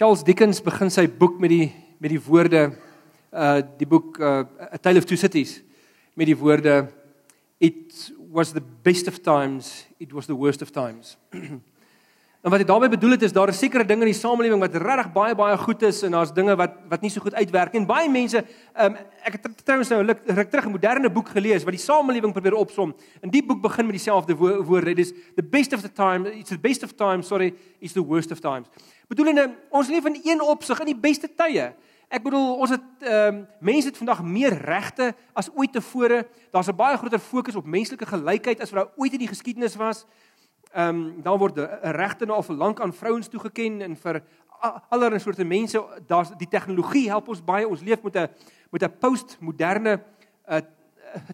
Charles Dickens begin sy boek met die met die woorde uh die boek uh A Tale of Two Cities met die woorde it was the best of times it was the worst of times. En wat hy daarmee bedoel het is daar is sekere dinge in die samelewing wat regtig baie baie goed is en daar's dinge wat wat nie so goed uitwerk. En baie mense, um, ek het trouens nou ruk terug 'n moderne boek gelees wat die samelewing probeer opsom. En die boek begin met dieselfde wo woorde. Dit is the best of the time, it's the best of times, sorry, it's the worst of times. Bedoelende ons leef in een opsig in die beste tye. Ek bedoel ons het ehm um, mense het vandag meer regte as ooit tevore. Daar's 'n baie groter fokus op menslike gelykheid as wat daar ooit in die geskiedenis was. Ehm um, dan word regte nou al vir lank aan vrouens toegeken en vir allerlei soorte mense daar's die tegnologie help ons baie ons leef met 'n met 'n postmoderne uh,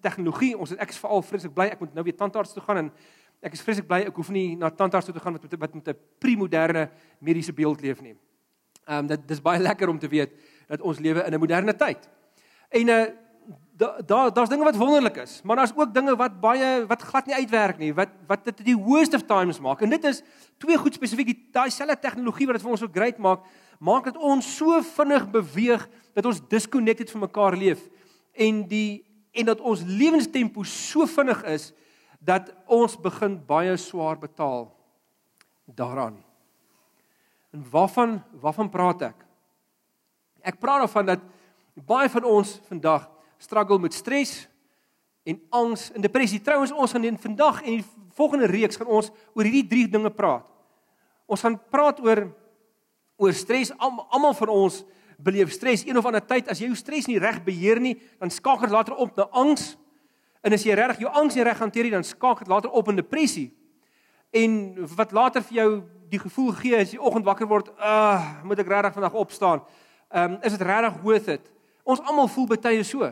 tegnologie ons ek is veral vreeslik bly ek moet nou weer tandarts toe gaan en ek is vreeslik bly ek hoef nie na tandarts toe te gaan met wat met 'n premoderne mediese beeld leef nie. Ehm um, dit dis baie lekker om te weet dat ons lewe in 'n moderne tyd. En uh, daar daar's dinge wat wonderlik is, maar daar's ook dinge wat baie wat glad nie uitwerk nie, wat wat dit die worst of times maak. En dit is twee goed spesifiek, die daai selfde tegnologie wat dit vir ons so great maak, maak dit ons so vinnig beweeg dat ons disconnected van mekaar leef en die en dat ons lewenstempo so vinnig is dat ons begin baie swaar betaal daaraan. En waarvan waarvan praat ek? Ek praat daarvan dat baie van ons vandag struggle met stres en angs en depressie. Trouwens ons gaan in vandag en die volgende reeks gaan ons oor hierdie drie dinge praat. Ons gaan praat oor oor stres. Almal van ons beleef stres een of ander tyd. As jy jou stres nie reg beheer nie, dan skakel dit later op na angs. En as jy regtig jou angs nie reg hanteer nie, dan skakel dit later op in depressie. En wat later vir jou die gevoel gee as jy oggend wakker word, ag, uh, moet ek regtig vandag opstaan? Ehm um, is dit regtig worth it? Ons almal voel baie so.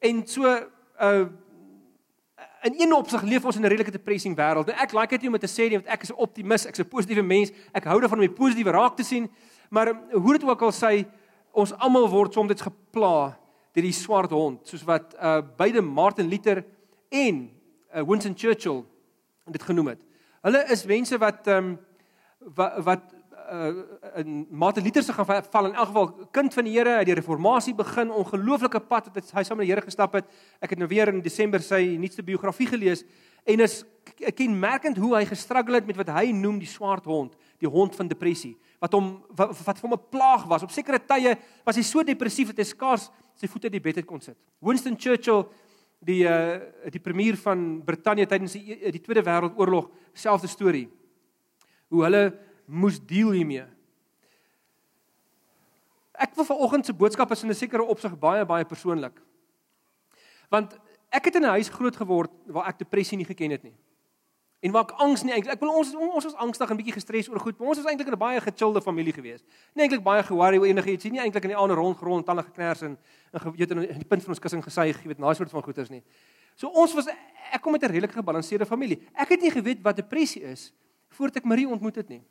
En so uh in een opsig leef ons in 'n redelike depressing wêreld. Nou ek like dit nie om te sê nie want ek is 'n optimis, ek's 'n positiewe mens. Ek hou daarvan om die positiewe raak te sien. Maar hoe dit ook al sê, ons almal word soms dit gepla deur die swart hond, soos wat uh beide Martin Luther en uh, Winston Churchill dit genoem het. Hulle is mense wat um wat, wat uh, in Martin Luther se geval in elk geval kind van die Here uit die reformatie begin ongelooflike pad wat hy saam met die Here gestap het. Ek het nou weer in Desember sy nuutste biografie gelees en is kenmerkend hoe hy gestruggle het met wat hy noem die swart hond, die hond van depressie, wat hom wat, wat vir hom 'n plaag was. Op sekere tye was hy so depressief dat hy skaars sy voete in die bed het kon sit. Winston Churchill die uh, die premier van Brittanje tydens die, die Tweede Wêreldoorlog, selfde storie. Hoe hulle moes deel hiermee. Ek wil vanoggend se boodskap is in 'n sekere opsig baie baie persoonlik. Want ek het in 'n huis groot geword waar ek depressie nie geken het nie. En waar ek angs nie eintlik ek wil ons ons was angstig en bietjie gestres oor goed, maar ons was eintlik 'n baie gechillde familie gewees. Nie eintlik baie ge-worry oor enigiets nie, eintlik in die ander rond grond talle geknars en en geweet in die punt van ons kussing gesuig, jy weet, daai soort van goeters nie. So ons was ek kom met 'n redelik gebalanseerde familie. Ek het nie geweet wat depressie is voordat ek Marie ontmoet het nie.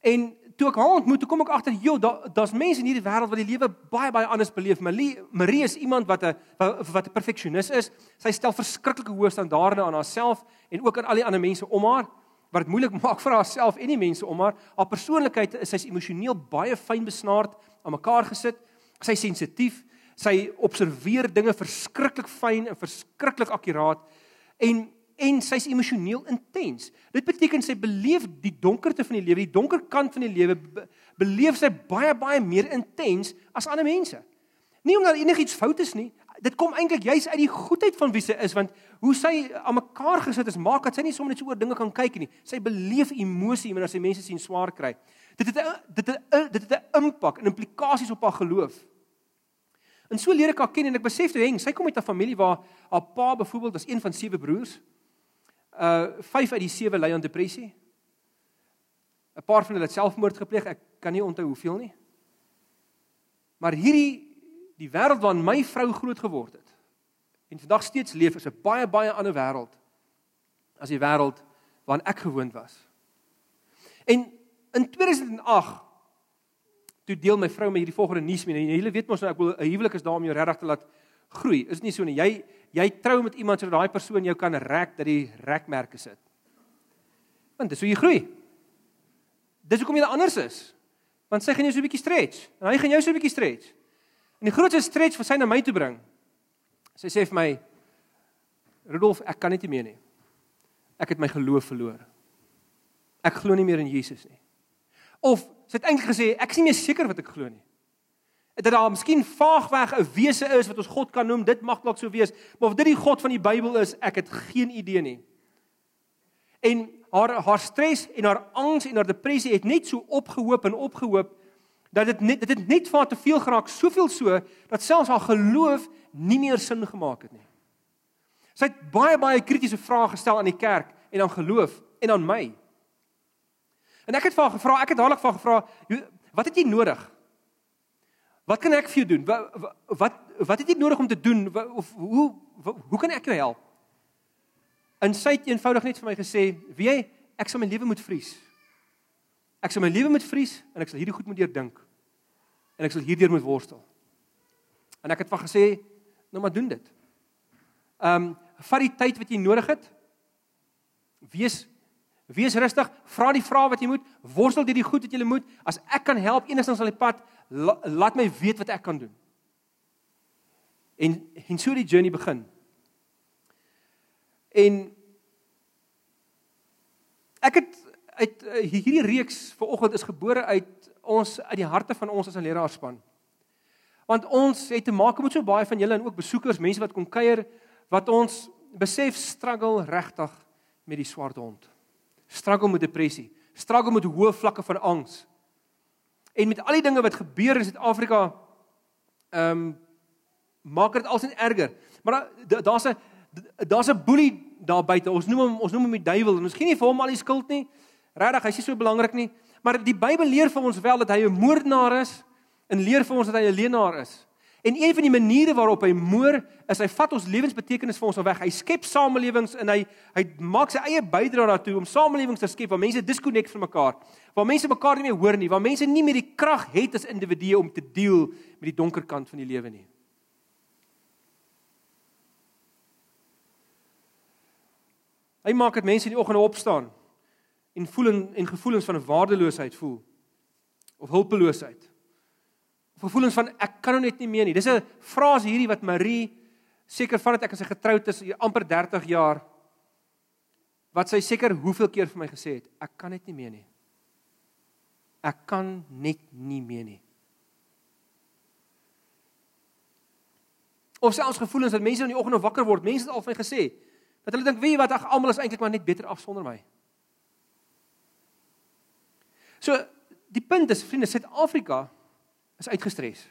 En toe ek haar ontmoet, kom ek agter, joh, daar's da mense in hierdie wêreld wat die lewe baie baie anders beleef. Marie, Marie is iemand wat 'n wat 'n perfeksionis is. Sy stel verskriklike hoë standaarde aan haarself en ook aan al die ander mense om haar wat dit moeilik maak vir haarself en die mense om haar. Haar persoonlikheid is sy's emosioneel baie fyn besnaard, aan mekaar gesit. Sy's sensitief. Sy observeer dinge verskriklik fyn en verskriklik akkuraat. En en sy's emosioneel intens. Dit beteken sy beleef die donkerte van die lewe, die donker kant van die lewe beleef sy baie baie meer intens as ander mense. Nie omdat enigiets fout is nie. Dit kom eintlik juis uit die goedheid van wie sy is want hoe sy aan mekaar gesit is maak dat sy nie sommer net so oor dinge kan kyk nie. Sy beleef emosie wanneer sy mense sien swaar kry. Dit het dit het dit het 'n impak en implikasies op haar geloof. En so leer ek haar ken en ek besef toe heng, sy kom uit 'n familie waar haar pa byvoorbeeld was een van sewe broers uh 5 uit die 7 ly aan depressie. 'n Paar van hulle het selfmoord gepleeg. Ek kan nie onthou hoeveel nie. Maar hierdie die wêreld waarin my vrou groot geword het en vandag steeds leef is 'n baie baie ander wêreld as die wêreld waarin ek gewoond was. En in 2008 toe deel my vrou my hierdie volgende nuus mee. En julle weet mos nou ek wil 'n huwelik is daar om jou regtig te laat groei. Is nie so nie. Jy jy trou met iemand sodat daai persoon jou kan rek dat die rekmerke sit. Want dis hoe jy groei. dis hoekom jy anders is. Want sy gaan jou so 'n bietjie stretch en hy gaan jou so 'n bietjie stretch. En die grootste stretch wat sy na my toe bring. Sy sê vir my Rudolf, ek kan net nie meer nie. Ek het my geloof verloor. Ek glo nie meer in Jesus nie. Of sy het eintlik gesê ek is nie meer seker wat ek glo nie. Dat daar miskien vaagweg 'n wese is wat ons God kan noem, dit mag dalk so wees, maar of dit die God van die Bybel is, ek het geen idee nie. En haar haar stres en haar angs en haar depressie het net so opgehoop en opgehoop dat dit net dit het net vir haar te veel geraak, soveel so dat selfs haar geloof nie meer sin gemaak het nie. Sy het baie baie kritiese vrae gestel aan die kerk en aan geloof en aan my. En ek het vir haar gevra, ek het dadelik vir haar gevra, wat het jy nodig? Wat kan ek vir jou doen? Wat wat, wat het jy nodig om te doen of hoe hoe kan ek jou help? En sy het eenvoudig net vir my gesê, "Wie jy, ek sal my lewe moet vries. Ek sal my lewe moet vries en ek sal hierdie goed moet deurdink. En ek sal hierdeur moet worstel." En ek het van gesê, "Nou maar doen dit." Ehm, um, vat die tyd wat jy nodig het. Wees Wees rustig, vra die vrae wat jy moet, worstel deur die goed wat jy moet. As ek kan help enigstens op die pad, la, laat my weet wat ek kan doen. En en so die journey begin. En ek het uit uh, hierdie reeks vanoggend is gebore uit ons uit die harte van ons as 'n leraarspan. Want ons het te maak met so baie van julle en ook besoekers, mense wat kom kuier wat ons besef struggle regtig met die swart hond struggle met depressie, struggle met hoë vlakke van angs. En met al die dinge wat gebeur in Suid-Afrika, ehm um, maak dit alsin erger. Maar daar's 'n daar's 'n boelie daar buite. Ons noem hom ons noem hom die duiwel en ons gee nie vir hom al die skuld nie. Regtig, hy's nie so belangrik nie. Maar die Bybel leer vir ons wel dat hy 'n moordenaar is en leer vir ons dat hy 'n leenaar is. En een van die maniere waarop hy moer, is hy vat ons lewensbetekenis vir ons al weg. Hy skep samelewings en hy hy maak sy eie bydrae daartoe om samelewings te skep waar mense disconnect van mekaar, waar mense mekaar nie meer hoor nie, waar mense nie meer die krag het as individue om te deel met die donker kant van die lewe nie. Hy maak dit mense in die oggende opstaan en voel en, en gevoelens van waardeloosheid voel of hulpeloosheid gevoelens van ek kan nou net nie meer nie. Dis 'n frase hierdie wat Marie seker vandat ek as sy getroud is, amper 30 jaar wat sy seker hoeveel keer vir my gesê het, ek kan net nie meer nie. Ek kan net nie meer nie. Of selfs gevoelens dat mense in die oggend of wakker word, mense het al vir my gesê dat hulle dink, "Wie wat ag almal is eintlik maar net beter af sonder my." So, die punt is, vriende, Suid-Afrika is uitgestres.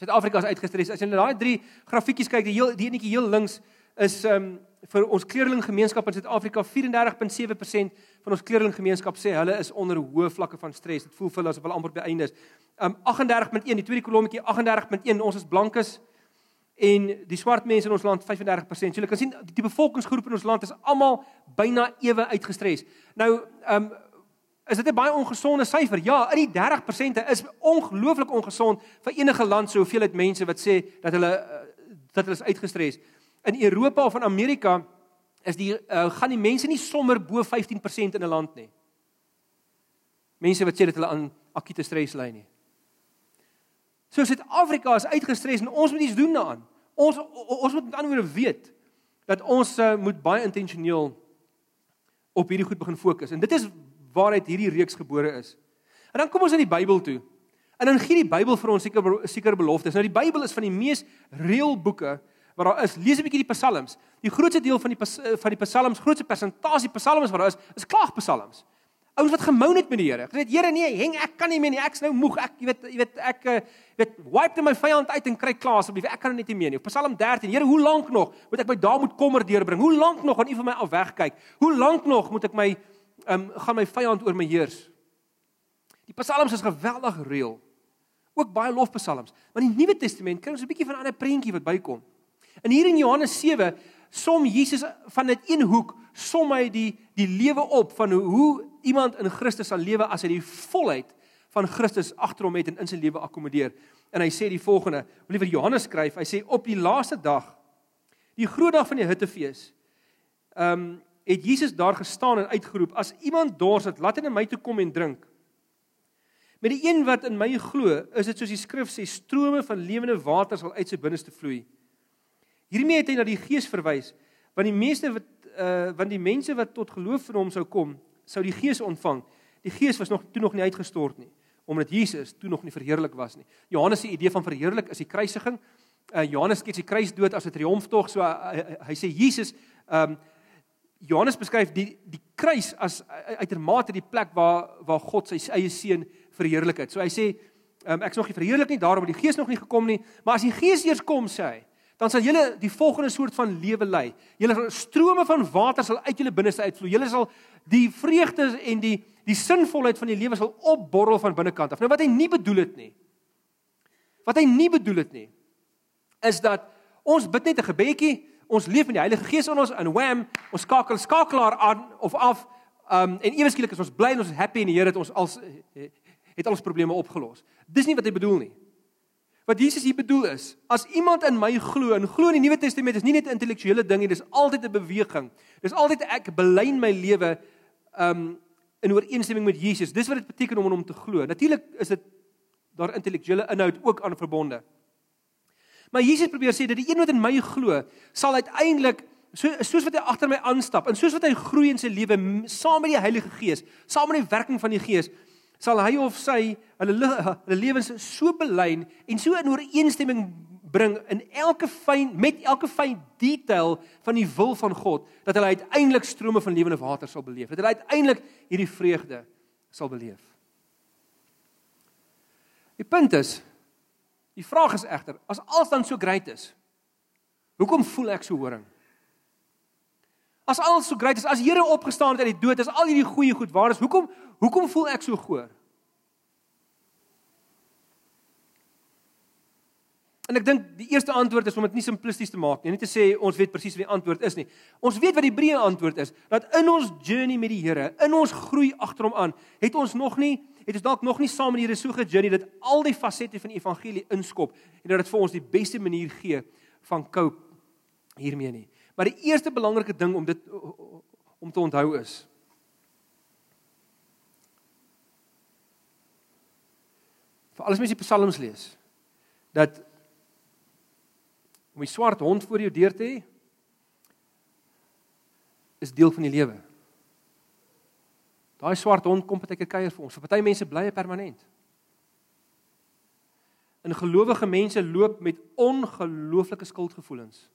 Suid-Afrika is uitgestres. As jy na daai drie grafiekies kyk, die heel die enetjie heel links is ehm um, vir ons kleerling gemeenskap in Suid-Afrika 34.7% van ons kleerling gemeenskap sê hulle is onder hoë vlakke van stres. Dit voel vir hulle asof hulle amper by einde is. Ehm um, 38.1, die tweede kolommetjie 38.1, ons is blankes en die swart mense in ons land 35%. So jy kan sien die, bevolkingsgroep in ons land is almal byna ewe uitgestres. Nou ehm um, Is dit 'n baie ongesonde syfer? Ja, in die 30% is ongelooflik ongesond vir enige land so hoeveel dit mense wat sê dat hulle eh, dat hulle is uitgestres. In Europa of in Amerika is die uh, gaan die mense nie sommer bo 15% in 'n land nie. Mense wat sê dat hulle aan akute stres ly nie. So Suid-Afrika is uitgestres en ons moet iets doen daaraan. Ons ons moet met ander woorde weet dat ons uh, moet baie intentioneel op hierdie goed begin fokus. En dit is waaruit hierdie reeks gebore is. En dan kom ons in die Bybel toe. En dan gee die Bybel vir ons seker seker beloftes. Nou die Bybel is van die mees reël boeke wat daar is. Lees 'n bietjie die Psalms. Die grootste deel van die van die Psalms, grootste persentasie Psalms wat daar is, is klaagpsalms. Ouens wat gemoun het met die Here. Gesê, Here, nee, heng, ek kan nie meer nie. Ek's nou moeg. Ek jy weet, jy weet, ek jy weet, wipe my vyand uit en kry klaar asseblief. Ek kan net nie meer nie. Psalm 13. Here, hoe lank nog moet ek my daar moet kommer deurbring? Hoe lank nog gaan U van my af wegkyk? Hoe lank nog moet ek my um, gaan my vyand oor my heers. Die psalms is geweldig reël. Ook baie lofpsalms. Maar in die Nuwe Testament kry ons 'n bietjie van 'n ander prentjie wat bykom. En hier in Johannes 7 som Jesus van net een hoek som hy die die lewe op van hoe, hoe iemand in Christus sal lewe as hy die volheid van Christus agter hom het en in sy lewe akkommodeer. En hy sê die volgende, liewer Johannes skryf, hy sê op die laaste dag, die groot dag van die Hittefees, ehm um, het Jesus daar gestaan en uitgeroep: "As iemand dors het, laat hy na my toe kom en drink." Met die een wat in my glo, is dit soos die skrif sê, strome van lewende water sal uit sy binneste vloei. Hiermee het hy na die Gees verwys, want die meeste wat uh want die mense wat tot geloof in hom sou kom, sou die Gees ontvang. Die Gees was nog toe nog nie uitgestort nie, omdat Jesus toe nog nie verheerlik was nie. Johannes se idee van verheerlik is die kruisiging. Uh Johannes skets die kruisdood as 'n triomftog, so uh, hy, hy sê Jesus um Johannes beskryf die die kruis as uitermate die plek waar waar God sy eie seun verheerlik het. So hy sê um, ek is nog nie verheerlik nie daarom het die Gees nog nie gekom nie, maar as die Gees eers kom sê hy dan sal julle die volgende soort van lewe lei. Julle strome van water sal uit julle binneste uitvloei. Julle sal die vreugde en die die sinvolheid van die lewe sal opborrel van binnekant af. Nou wat hy nie bedoel het nie. Wat hy nie bedoel het nie is dat ons bid net 'n gebedjie, ons leef in die Heilige Gees in ons en wham, ons skakel skakelaar aan of af. Um en ewe skielik is ons bly en ons is happy en die Here het ons als het al ons probleme opgelos. Dis nie wat hy bedoel nie. Wat Jesus hier bedoel is, as iemand in my glo en glo in die Nuwe Testament is nie net 'n intellektuele ding nie, dis altyd 'n beweging. Dis altyd ek belyn my lewe um in ooreenstemming met Jesus. Dis wat dit beteken om in hom te glo. Natuurlik is dit daar intellektuele inhoud ook aan verbonde. Maar Jesus probeer sê dat die een wat in my glo, sal uiteindelik so soos wat hy agter my aanstap en soos wat hy groei in sy lewe saam met die Heilige Gees, saam met die werking van die Gees, sal hy of sy hulle hulle lewens so belyn en so in ooreenstemming bring in elke fyn met elke fyn detail van die wil van God dat hulle uiteindelik strome van lewende water sal beleef. Dat hulle uiteindelik hierdie vreugde sal beleef. Die punt is die vraag is egter as alles dan so great is. Hoekom voel ek so horing? As alles so great is, as Here opgestaan het uit die dood, as al hierdie goeie goed waar is, hoekom hoekom voel ek so goor? En ek dink die eerste antwoord is om dit nie simplisties te maak nie, nie te sê ons weet presies wat die antwoord is nie. Ons weet wat die breë antwoord is, dat in ons journey met die Here, in ons groei agter hom aan, het ons nog nie het ons dalk nog nie saam met die Here so gejourney dat al die fasette van die evangelie inskop en dat dit vir ons die beste manier gee van cope hiermee nie. Maar die eerste belangrike ding om dit om te onthou is vir alles mense die psalms lees dat om die swart hond voor jou deur te hê is deel van die lewe. Daai swart hond kom baie keer kuier vir ons. Vir party mense bly hy permanent. En gelowige mense loop met ongelooflike skuldgevoelens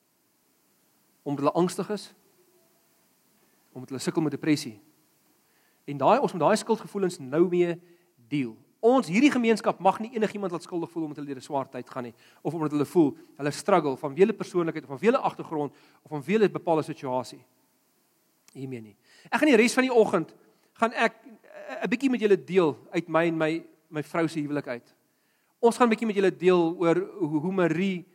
omdat hulle angstig is omdat hulle sukkel met depressie. En daai ons met daai skuldgevoelens nou mee deel. Ons hierdie gemeenskap mag nie enigiemand laat skuldig voel omdat hulle deur 'n swaar tyd gaan nie of omdat hulle voel hulle struggle van wiele persoonlikheid of van wiele agtergrond of van wiele bepaalde situasie. Hiermee nie. Ek gaan die res van die oggend gaan ek eh, 'n bietjie met julle deel uit my en my my vrou se huwelik uit. Ons gaan 'n bietjie met julle deel oor hoe, hoe Marie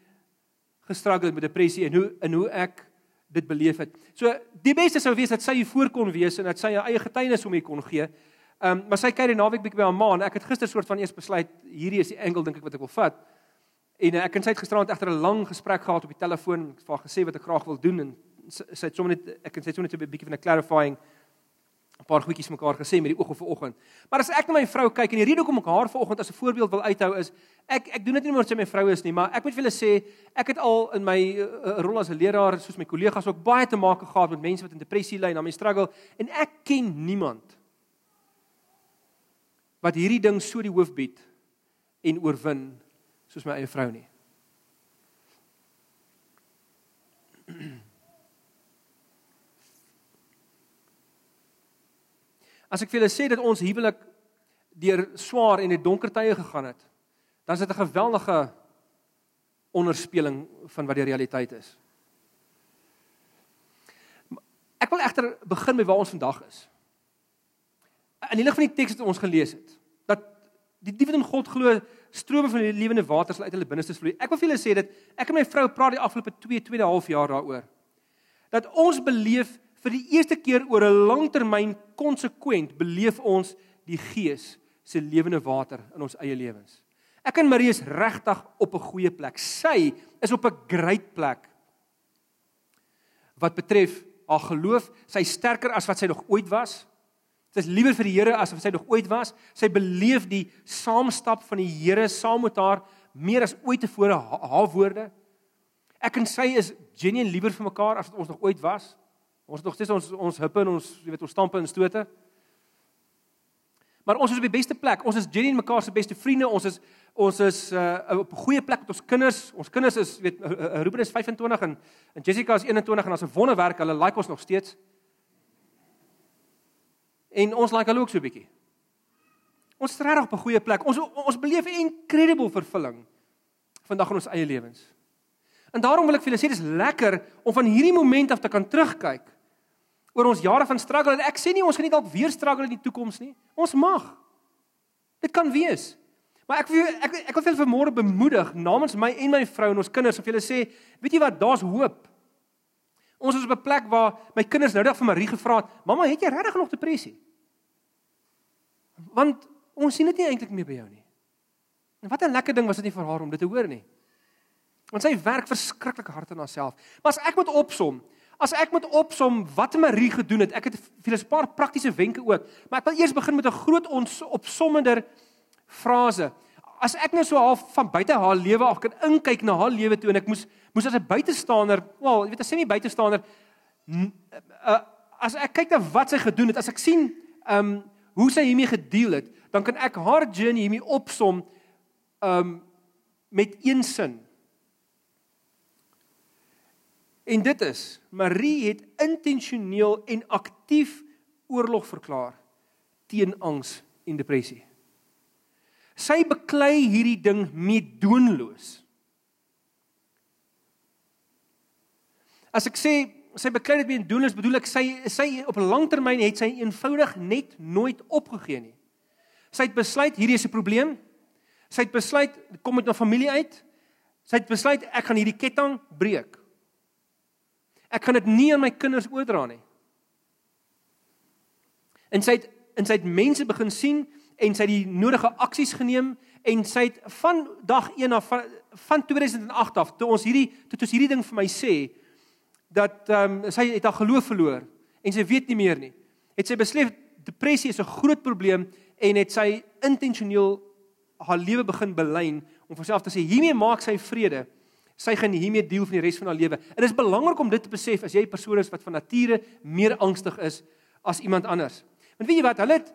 gestruggle het met depressie en hoe en hoe ek dit beleef het. So die beste sou wees dat sy hier voor kon wees en dat sy haar eie getuienis om hier kon gee. Ehm um, maar sy kyk die naweek bietjie by haar ma en ek het gister soort van eers besluit hierdie is die angle dink ek wat ek wil vat. En uh, ek en sy het gisteraand egter 'n lang gesprek gehad op die telefoon. Ek het vir haar gesê wat ek graag wil doen en sy, sy het sommer net ek en sy het sommer net 'n bietjie van 'n clarifying paar goedjies mekaar gesê met die oog op vanoggend. Maar as ek na my vrou kyk en die rede hoekom ek haar vanoggend as 'n voorbeeld wil uithou is ek ek doen dit nie omdat sy my vrou is nie, maar ek moet vir julle sê ek het al in my uh, rol as 'n leraar soos my kollegas ook baie te maak gehad met mense wat in depressie ly en daarmee struggle en ek ken niemand wat hierdie ding so die hoof bied en oorwin soos my eie vrou nie. As ek vir julle sê dat ons huwelik deur swaar en 'n donker tye gegaan het, dan is dit 'n geweldige onderspeling van wat die realiteit is. Ek wil egter begin met waar ons vandag is. In die lig van die teks wat ons gelees het, dat die die wat in God glo, strome van die lewende water sal uit hulle binneste vloei. Ek wil vir julle sê dat ek en my vrou praat die afgelope 2 2 1/2 jaar daaroor. Dat ons beleef vir die eerste keer oor 'n langtermyn konsekwent beleef ons die Gees se lewende water in ons eie lewens. Ek en Marie is regtig op 'n goeie plek. Sy is op 'n great plek wat betref Haar geloof, sy is sterker as wat sy nog ooit was. Sy is liewer vir die Here as wat sy nog ooit was. Sy beleef die saamstap van die Here saam met haar meer as ooit tevore haar, haar woorde. Ek en sy is genuen liewer vir mekaar as wat ons nog ooit was. Ons het nog steeds ons ons hippe en ons jy weet ons stampe en stote. Maar ons is op die beste plek. Ons is genuen mekaar se beste vriende. Ons is ons is uh, op 'n goeie plek met ons kinders. Ons kinders is weet Ruben is 25 en en Jessica is 21 en ons 'n wonderwerk. Hulle like ons nog steeds. En ons like hulle ook so 'n bietjie. Ons is regtig op 'n goeie plek. Ons ons beleef 'n incredible vervulling vandag in ons eie lewens. En daarom wil ek vir julle sê dis lekker om van hierdie moment af te kan terugkyk oor ons jare van struggle en ek sê nie ons gaan nie dalk weer struggle in die toekoms nie. Ons mag. Dit kan wees. Maar ek wil ek ek wil vir julle vanmôre bemoedig namens my en my vrou en ons kinders of julle sê, weet jy wat, daar's hoop. Ons is op 'n plek waar my kinders nou net vir Marie gevra het, "Mamma, het jy regtig nog depressie?" Want ons sien dit nie eintlik meer by jou nie. En wat 'n lekker ding was dit nie vir haar om dit te hoor nie. Want sy werk verskriklik hard aan haarself. Maar as ek moet opsom, as ek moet opsom wat Marie gedoen het, ek het vir 'n paar praktiese wenke ook, maar ek wil eers begin met 'n groot ons opsommender frase as ek nou so half van buite haar lewe af kan inkyk na haar lewe toe en ek moes moes as 'n buitestander, wel, jy weet as sê nie buitestander uh, as ek kyk na wat sy gedoen het, as ek sien ehm um, hoe sy hiermee gedeel het, dan kan ek haar journey hiermee opsom ehm um, met een sin. En dit is Marie het intentioneel en aktief oorlog verklaar teen angs en depressie. Sy beklei hierdie ding meedoenloos. As ek sê sy beklei dit meedoenloos, bedoel ek sy sy op 'n langtermyn het sy eenvoudig net nooit opgegee nie. Sy het besluit hierdie is 'n probleem. Sy het besluit kom met 'n familie uit. Sy het besluit ek gaan hierdie ketting breek. Ek gaan dit nie aan my kinders oordra nie. En sy het en sy het mense begin sien en sy het die nodige aksies geneem en sy het van dag 1 af van, van 2008 af toe ons hierdie toe ons hierdie ding vir my sê dat ehm um, sy het haar geloof verloor en sy weet nie meer nie. Het sy besef depressie is 'n groot probleem en het sy intentioneel haar lewe begin belyn om vir self te sê hiermee maak sy vrede. Sy gaan hiermee deel van die res van haar lewe. Dit is belangrik om dit te besef as jy 'n persoon is wat van nature meer angstig is as iemand anders. Want weet jy wat, hulle het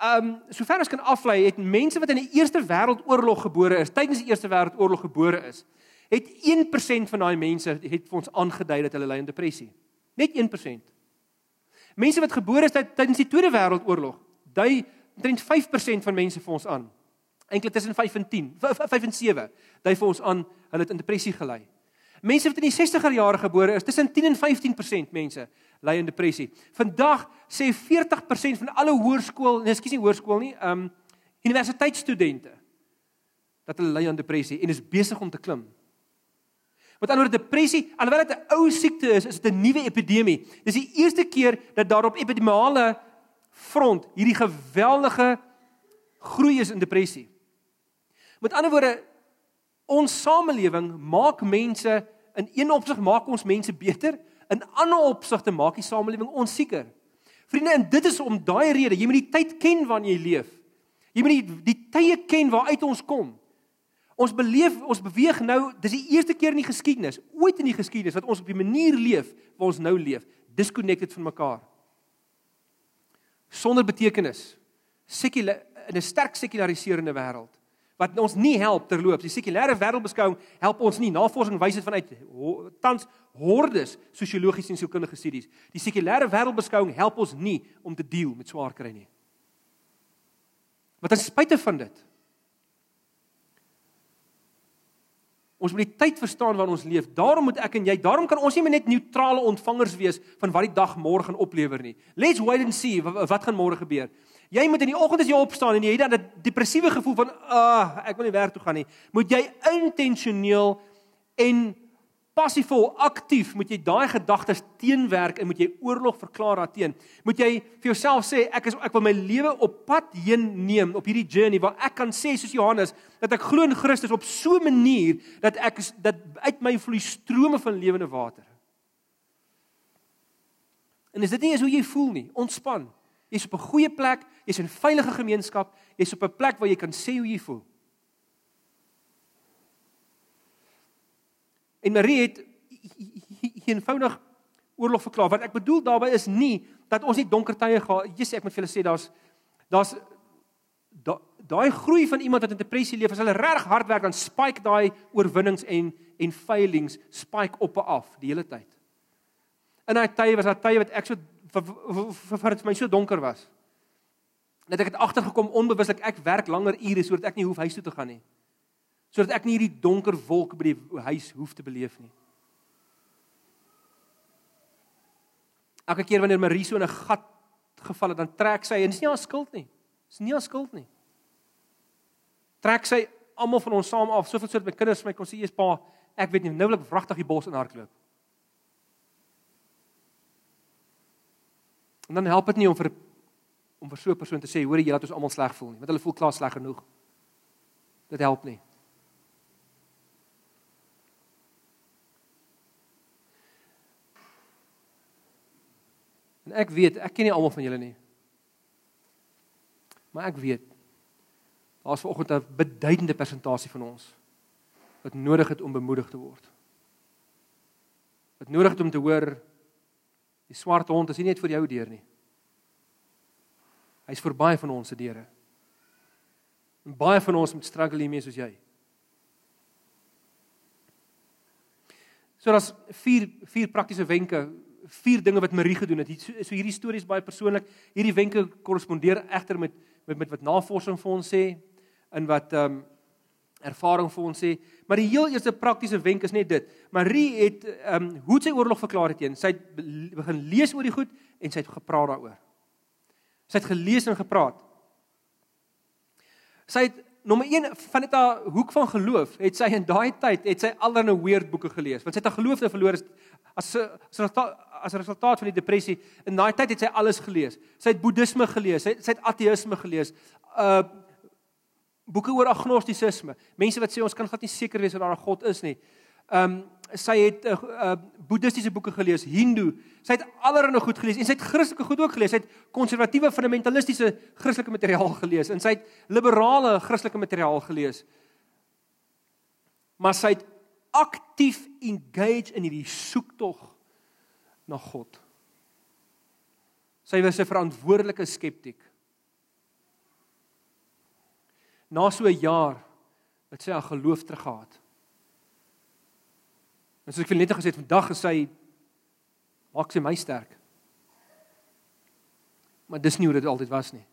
ehm um, sover ons kan aflei, het mense wat in die Eerste Wêreldoorlog gebore is, tydens die Eerste Wêreldoorlog gebore is, het 1% van daai mense het vir ons aangedui dat hulle ly aan depressie. Net 1%. Mense wat gebore is tydens die Tweede Wêreldoorlog, dui omtrent 5% van mense vir ons aan. Eintlik tussen 5 en 10, 5 en 7, dui vir ons aan hulle het in depressie gelei. Mense wat in die 60er jare gebore is, tussen 10 en 15% mense ly aan depressie. Vandag sê 40% van alle hoërskool, nee, ekskuus nie hoërskool nie, ehm um, universiteitsstudente dat hulle ly aan depressie en is besig om te klim. Met ander woorde depressie, alhoewel dit 'n ou siekte is, is dit 'n nuwe epidemie. Dis die eerste keer dat daar op epidemiale front hierdie geweldige groei is in depressie. Met ander woorde ons samelewing maak mense in een opsig maak ons mense beter, in ander opsigte maak die samelewing ons sieker. Vriende, en dit is om daai rede, jy moet die tyd ken waarin jy leef. Jy moet die die tye ken waaruit ons kom. Ons beleef, ons beweeg nou, dis die eerste keer in die geskiedenis, ooit in die geskiedenis wat ons op die manier leef waar ons nou leef, disconnected van mekaar. Sonder betekenis. Sekulêr in 'n sterk sekulariserende wêreld wat ons nie help terloops. Die sekulêre wêreldbeskouing help ons nie. Navorsing wys dit vanuit ho, tans hordes sosiologiese en sielkundige studies. Die sekulêre wêreldbeskouing help ons nie om te deel met swaar kry nie. Wat ten spyte van dit Ons moet die tyd verstaan waarin ons leef. Daarom moet ek en jy, daarom kan ons nie net neutrale ontvangers wees van wat die dag môre gaan oplewer nie. Let's wait and see wat gaan môre gebeur. Jy moet in die oggend as jy opstaan en jy het dan 'n depressiewe gevoel van, "Ag, uh, ek wil nie werk toe gaan nie." Moet jy intentioneel en passiefvol aktief moet jy daai gedagtes teenwerk en moet jy oorlog verklaar daarteen. Moet jy vir jouself sê ek is ek wil my lewe op pad heen neem op hierdie journey waar ek kan sê soos Johannes dat ek glo in Christus op so 'n manier dat ek dat uit my vloei strome van lewende water. En is dit nie eens hoe jy voel nie? Ontspan. Jy's op 'n goeie plek, jy's in veilige gemeenskap, jy's op 'n plek waar jy kan sê hoe jy voel. En Marie het eenvoudig oorlog verklaar. Wat ek bedoel daarmee is nie dat ons nie donker tye gehad. Jesus, ek moet vir julle sê daar's daar's daai groei van iemand wat in depressie leef, as hulle reg hard werk dan spike daai oorwinnings en en failings spike op en af die hele tyd. In daai tye was daar tye wat ek so vir dit my so donker was. Net ek het agtergekom onbewuslik ek werk langer ure sodat ek nie hoef huis toe te gaan nie. Sodat ek nie hierdie donker wolk by die huis hoef te beleef nie. Elke keer wanneer Marie so in 'n gat geval het, dan trek sy en dit is nie haar skuld nie. Dit is nie haar skuld nie. Trek sy almal van ons saam af, soveel sodat my kinders my kon sê, "Eers pa, ek weet nie, nou wil ek wragtig die bos in hardloop." En dan help dit nie om vir om vir so 'n persoon te sê, hoor jy laat ons almal sleg voel nie, want hulle voel klaar sleg genoeg. Dit help nie. En ek weet, ek ken nie almal van julle nie. Maar ek weet daar's vanoggend 'n beduidende persentasie van ons wat nodig het om bemoedig te word. Wat nodig het om te hoor Die swart hond is nie net vir jou deur nie. Hy's vir baie van ons se deure. En baie van ons moet struggle hiermee soos jy. So daar's vier vier praktiese wenke, vier dinge wat Marie gedoen het. So hierdie storie is baie persoonlik. Hierdie wenke korrespondeer egter met met met wat navorsing vir ons sê in wat ehm um, ervaring vir ons sê. Maar die heel eerste praktiese wenk is net dit. Marie het ehm um, hoe sy oorlog verklaar het teen. Sy het begin lees oor die goed en sy het gepraat daaroor. Sy het gelees en gepraat. Sy het nommer 1 van dit haar hoek van geloof, het sy in daai tyd het sy allerlei weird boeke gelees. Want sy het haar geloof verloor as as as 'n resultaat van die depressie. In daai tyd het sy alles gelees. Sy het boeddhisme gelees, sy sy het ateïsme gelees. Uh boeke oor agnostisisme. Mense wat sê ons kan glad nie seker wees of daar 'n God is nie. Ehm um, sy het 'n uh, uh, boeddhistiese boeke gelees, Hindu. Sy het allerlei goed gelees en sy het Christelike goed ook gelees. Sy het konservatiewe fundamentalistiese Christelike materiaal gelees en sy het liberale Christelike materiaal gelees. Maar sy het aktief engage in hierdie soektog na God. Sy was 'n verantwoordelike skeptiek na so 'n jaar het sy haar geloof teruggehaat. En soos ek vir net gesê het, vandag is sy maak sy my sterk. Maar dis nie hoe dit altyd was nie.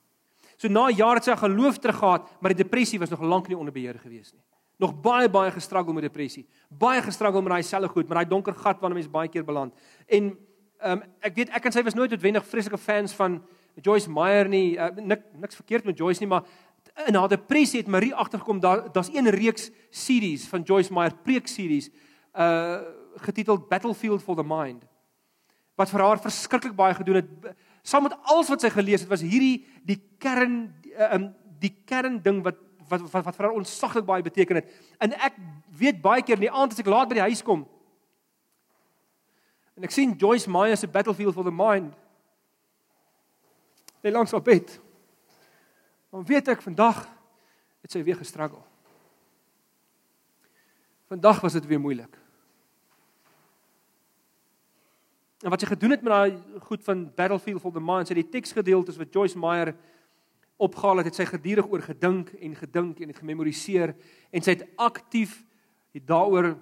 So na jaar het sy haar geloof teruggehaat, maar die depressie was nog lank nie onder beheer gewees nie. Nog baie baie gestruggle met depressie. Baie gestruggle met daai selfe goed, met daai donker gat waarna mens baie keer beland. En ehm um, ek weet ek en sy was nooit noodwendig vreeslike fans van Joyce Meyer nie. Uh, nik niks verkeerd met Joyce nie, maar in haar depressie het Marie agtergekom daar daar's een reeks series van Joyce Meyer preek series uh getiteld Battlefield for the Mind wat vir haar verskriklik baie gedoen het saam met alles wat sy gelees het was hierdie die kern uh, um die kern ding wat wat wat, wat vir haar onsaglik baie beteken het en ek weet baie keer in die aand as ek laat by die huis kom en ek sien Joyce Meyer se Battlefield for the Mind Hy langs op bed. Maar weet ek vandag het sy weer gestruggle. Vandag was dit weer moeilik. En wat sy gedoen het met daai goed van Battlefield for the Mind, sy het die teksgedeeltes wat Joyce Meyer opgehaal het, het sy gedurig oor gedink en gedink en het gememoriseer en sy het aktief daaroor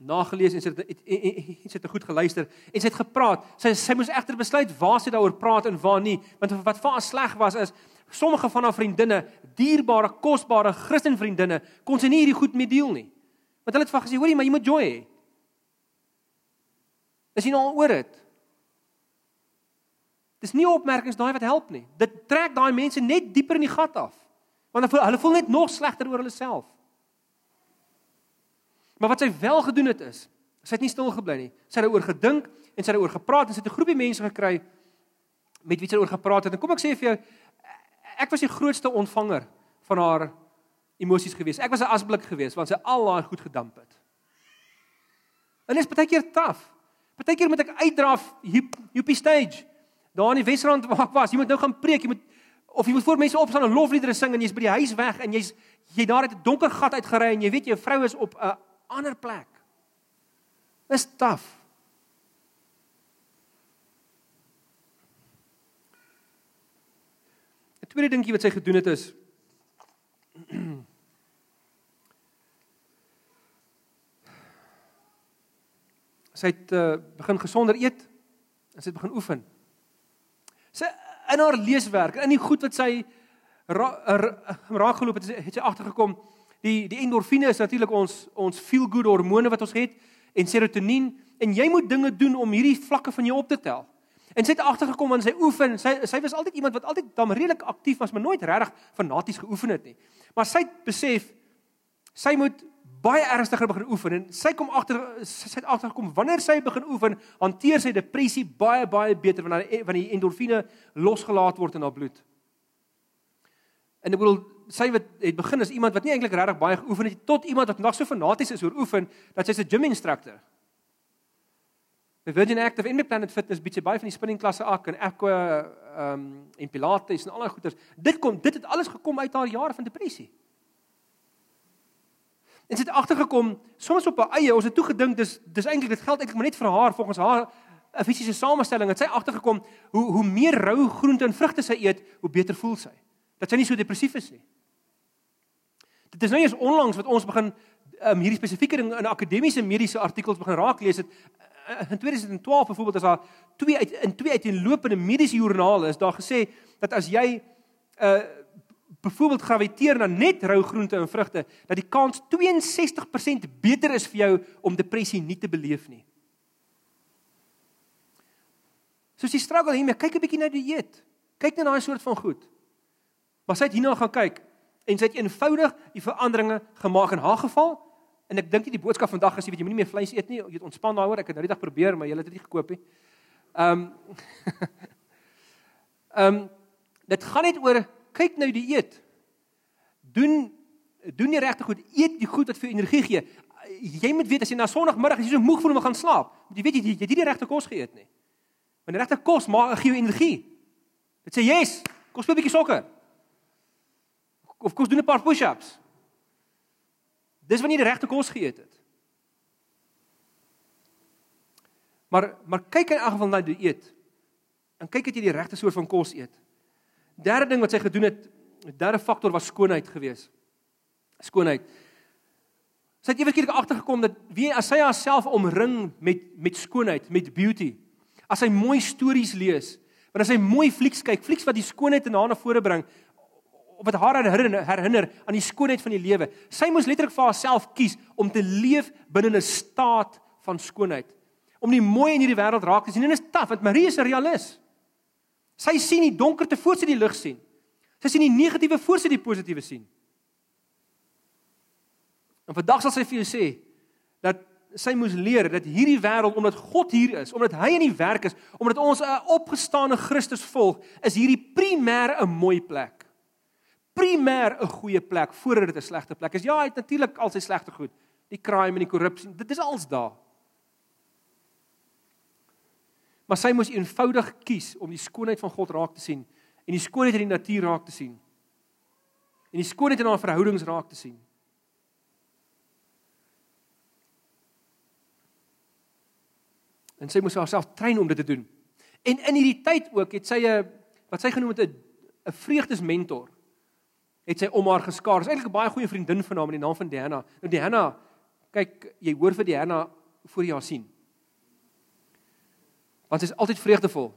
nagelees en sy het en sy het goed geluister en sy het gepraat. Sy sy moes egter besluit waar sy daaroor praat en waar nie, want wat vir haar sleg was is sommige van haar vriendinne, dierbare, kosbare Christen vriendinne, kon sy nie hierdie goed mee deel nie. Want hulle het vir gesê, hoorie, maar jy moet joy hê. Is jy nou al oor dit? Dis nie opmerkings daai wat help nie. Dit trek daai mense net dieper in die gat af. Want hulle voel, hulle voel net nog slegter oor hulle self. Maar wat sy wel gedoen het is, sy het nie stil gebly nie. Sy het daaroor gedink en sy het daaroor gepraat en sy het 'n groepie mense gekry met wie sy daaroor gepraat het. En kom ek sê vir jou, ek was die grootste ontvanger van haar emosies gewees. Ek was 'n asblik gewees want sy al daai goed gedamp het. En dit is baie keer taaf. Partykeer moet ek uitdraf hier op die stage. Daar in die Wesrand waar ek was, jy moet nou gaan preek, jy moet of jy moet voor mense opstaan en lofliedere sing en jy's by die huis weg en jy's jy daar uit 'n donker gat uitgery en jy weet jou vrou is op 'n ander plek. Dis taaf. Tweede dingetjie wat sy gedoen het is sy het uh, begin gesonder eet en sy het begin oefen. Sy in haar leeswerk, in die goed wat sy raak geloop het, het sy agtergekom die die endorfine is natuurlik ons ons feel good hormone wat ons het en serotonien en jy moet dinge doen om hierdie vlakke van jou op te tel. En sy het agtergekom aan sy oefen, sy sy was altyd iemand wat altyd dan redelik aktief was, maar nooit regtig fanaties geoefen het nie. Maar sy het besef sy moet baie ernstiger begin oefen en sy kom agter sy het agtergekom wanneer sy begin oefen, hanteer sy depressie baie baie beter wanneer wanneer die endorfine losgelaat word in haar bloed. En ek bedoel sy wat het begin as iemand wat nie eintlik regtig baie geoefen het tot iemand wat nog so fanaties is oor oefen dat sy's 'n gym instructor. By Virgin Active en by Planet Fitness bietjie baie van die spinning klasse ook en aqua ehm um, en pilates en al daai goeters. Dit kom dit het alles gekom uit haar jare van depressie. En sy het agtergekom, soms op haar eie, ons het toe gedink dis dis eintlik dit geld eintlik maar net vir haar volgens haar fisiese samestelling. Het sy agtergekom hoe hoe meer rou groente en vrugte sy eet, hoe beter voel sy. Dat sy nie so depressief is nie. Dit is nou eers onlangs wat ons begin um, hierdie spesifieke ding in akademiese mediese artikels begin raak lees het. In 2012 byvoorbeeld is daar twee uit in twee uiteenlopende mediese joernale is daar gesê dat as jy 'n uh, byvoorbeeld graviteer na net rou groente en vrugte, dat die kans 62% beter is vir jou om depressie nie te beleef nie. Soos jy struggle hiermee, kyk 'n bietjie na die dieet. Kyk net na daai soort van goed. Maar sy het hierna gaan kyk en sy het eenvoudig die veranderinge gemaak in haar geval. En ek dink nie die boodskap vandag is jy weet jy moenie meer vleis eet nie. Jy moet ontspan daaroor. Ek het nou die dag probeer, maar jy het dit nie gekoop nie. Ehm um, Ehm um, dit gaan net oor kyk nou die eet. Doen doen die regte goed. Eet die goed wat vir energie gee. Jy moet weet as jy na Sondagmiddag as jy so moeg voel om te gaan slaap, jy weet jy jy het nie die regte kos geëet nie. Want die regte kos maak gee jou energie. Dit sê yes, kos 'n bietjie sokker. Of kos doen 'n paar push-ups. Dis wanneer jy die regte kos geëet het. Maar maar kyk in elk geval na die eet. En kyk het jy die regte soort van kos eet. Derde ding wat sy gedoen het, derde faktor was skoonheid geweest. Skoonheid. Sy het eweslik agtergekom dat wie as sy haarself omring met met skoonheid, met beauty. As sy mooi stories lees, wanneer sy mooi flieks kyk, flieks wat die skoonheid in haar na vore bring, of wat haar herinner, herinner aan die skoonheid van die lewe. Sy moes letterlik vir haarself kies om te leef binne 'n staat van skoonheid. Om die mooi in hierdie wêreld raak te sien. En dit is taaf want Marie is 'n realist. Sy sien die donkerte voor sy die lig sien. Sy sien die negatiewe voor sy die positiewe sien. En vandag sal sy vir jou sê dat sy moes leer dat hierdie wêreld omdat God hier is, omdat hy in die werk is, omdat ons 'n opgestane Christus volg, is hierdie primêr 'n mooi plek. Primêr 'n goeie plek voordat dit 'n slegte plek is. Ja, hy het natuurlik al sy slegte goed, die crime en die korrupsie. Dit is als daar. Maar sy moes eenvoudig kies om die skoonheid van God raak te sien en die skoonheid in die natuur raak te sien. En die skoonheid in haar verhoudings raak te sien. En sy moes haarself train om dit te doen. En in hierdie tyd ook het sy 'n wat sy genoem het 'n 'n vreugdesmentor het sy om haar geskaar. Sy is eintlik 'n baie goeie vriendin van haar met die naam van Diana. Nou Diana, kyk, jy hoor vir Diana voor jy haar sien want sy is altyd vreugdevol.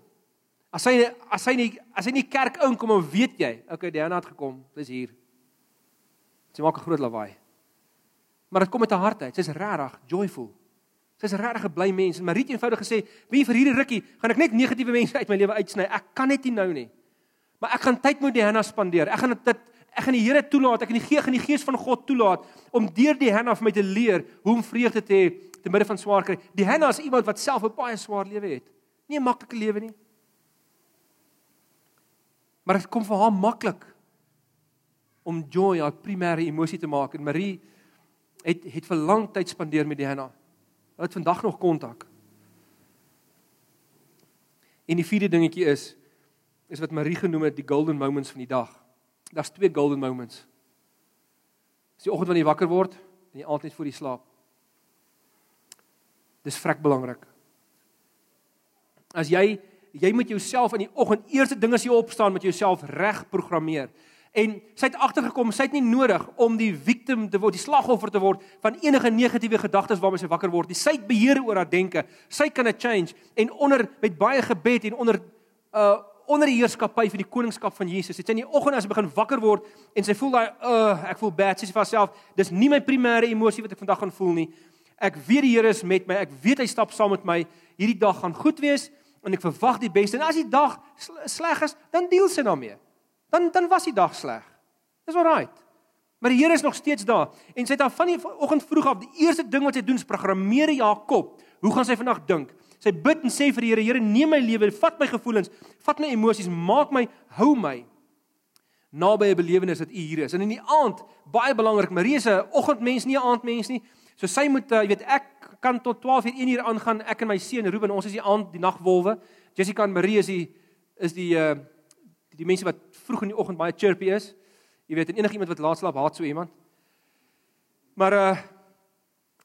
As sy as sy nie as sy nie kerk inkom en weet jy, okay, Diana het gekom, dis hier. Sy maak 'n groot lawaai. Maar dit kom met haar hart uit. Sy's regtig joyful. Sy's regtig 'n bly mens. En Marie het eenvoudig gesê, "Wie vir hierdie rukkie gaan ek net negatiewe mense uit my lewe uitsny. Ek kan net nie nou nie. Maar ek gaan tyd met Diana spandeer. Ek gaan dit ek gaan die Here toelaat. Ek gaan die Gees, gaan die Gees van God toelaat om deur die Diana vir my te leer hoe om vreugde te hê te midde van swaar kry. Diana is iemand wat self 'n baie swaar lewe het. Nie 'n maklike lewe nie. Maar dit kom vir haar maklik om joy haar primêre emosie te maak en Marie het het vir lank tyd spandeer met Diana. Hulle het vandag nog kontak. En die vierde dingetjie is is wat Marie genoem het die golden moments van die dag. Daar's twee golden moments. Dis die oggend wanneer jy wakker word en die aand net voor die slaap. Dis vrek belangrik. As jy jy moet jouself in die oggend eerste ding as jy opstaan met jouself reg programmeer. En sy het agtergekom, sy het nie nodig om die victim te word, die slagoffer te word van enige negatiewe gedagtes waarmee sy wakker word. Die sy het beheer oor haar denke. Sy kan 'n change en onder met baie gebed en onder uh onder die heerskappy van die koningskap van Jesus. Het sy in die oggend as sy begin wakker word en sy voel daai uh ek voel bad, sy sê vir haarself, dis nie my primêre emosie wat ek vandag gaan voel nie. Ek weet die Here is met my. Ek weet hy stap saam met my. Hierdie dag gaan goed wees en ek verwag die beste. En as die dag sleg is, dan deel sy daarmee dan dan was die dag sleg. Dis alraai. Maar die Here is nog steeds daar en sy het dan van die oggend vroeg af die eerste ding wat sy doen is programmeer Jakob. Hoe gaan sy vandag dink? Sy bid en sê vir die Here, Here, neem my lewe, vat my gevoelens, vat my emosies, maak my, hou my naby 'n belewenis dat U hier is. En in die aand, baie belangrik, Marie is 'n oggendmens, nie 'n aandmens nie. So sy moet, uh, jy weet, ek kan tot 12 uur 1 uur aangaan, ek en my seun Ruben, ons is die aand, die nagwolwe. Jessica en Marie is die is die die, die mense wat vroeg in die oggend baie chirpy is. Jy weet, en enigiemand wat laat slaap, haat so iemand. Maar uh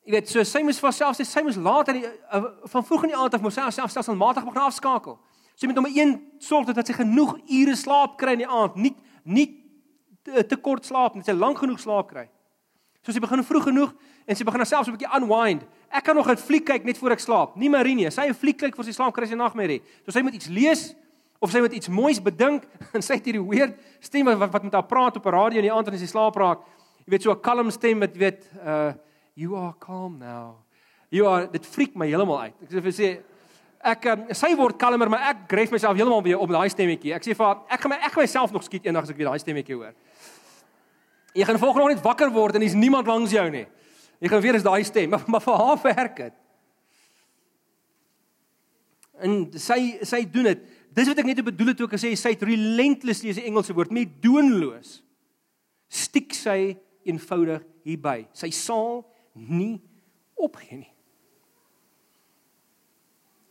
jy weet, so sy moes vir haarself sê sy moes laat in die uh, van vroeg in die aand af moes sy haarself stelselmatig begin afskakel. Sy moet nommer 1 sorg dat sy genoeg ure slaap kry in die aand, nie nie te, te kort slaap nie, sy lank genoeg slaap kry. So sy begin vroeg genoeg en sy begin haarself so 'n bietjie unwind. Ek kan nog 'n fliek kyk net voor ek slaap. Nie Marine, sy 'n fliek kyk voor sy slaap kry sy nagmerrie. So sy moet iets lees of sy moet iets moois bedink en sy het hierdie weird stem wat wat met haar praat op 'n radio in die aand en sy slaap raak. Jy weet so 'n kalm stem wat weet uh you are calm now. You are dit freak my heeltemal uit. Ek sê vir sê ek um, sy word kalmer maar ek gryf myself heeltemal weer op daai stemmetjie. Ek sê vir ek gaan my ek gaan myself nog skiet eendag as ek weer daai stemmetjie hoor. Jy gaan volgende oggend wakker word en daar's niemand langs jou nie. Jy gaan weer is daai stem, maar, maar vir haar werk dit. En sy sy doen dit. Dis wat ek net bedoel het toe ek gesê sy het relentlessly is die Engelse woord, nie doenloos. Stiek sy eenvoudig hierby. Sy sal nie opgee nie.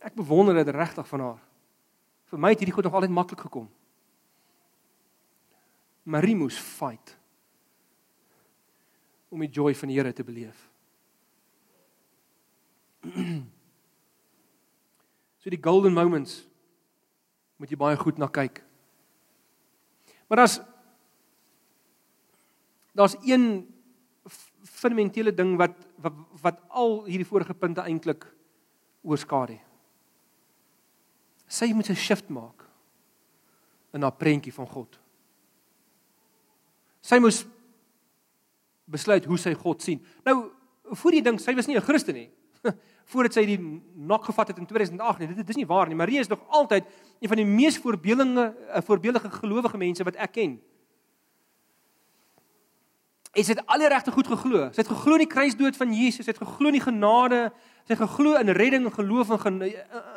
Ek bewonder dit regtig van haar. Vir my het hierdie goed nog altyd maklik gekom. Marie moes fight om die joy van die Here te beleef. so die golden moments moet jy baie goed na kyk. Maar daar's daar's een fundamentele ding wat wat wat al hierdie vorige punte eintlik oorskadu. Sy moet 'n shift maak in haar prentjie van God. Sy moes besluit hoe sy God sien. Nou, voor jy dink sy was nie 'n Christen nie. voordat sy die nok gevat het in 2008 nie. Dit, dit is nie waar nie. Maria is nog altyd een van die mees voorbeeldinge eh, voorbeeldige gelowige mense wat ek ken. En sy het al die regte goed geglo. Sy het geglo in die kruisdood van Jesus, sy het geglo in die genade, sy het geglo in redding en geloof in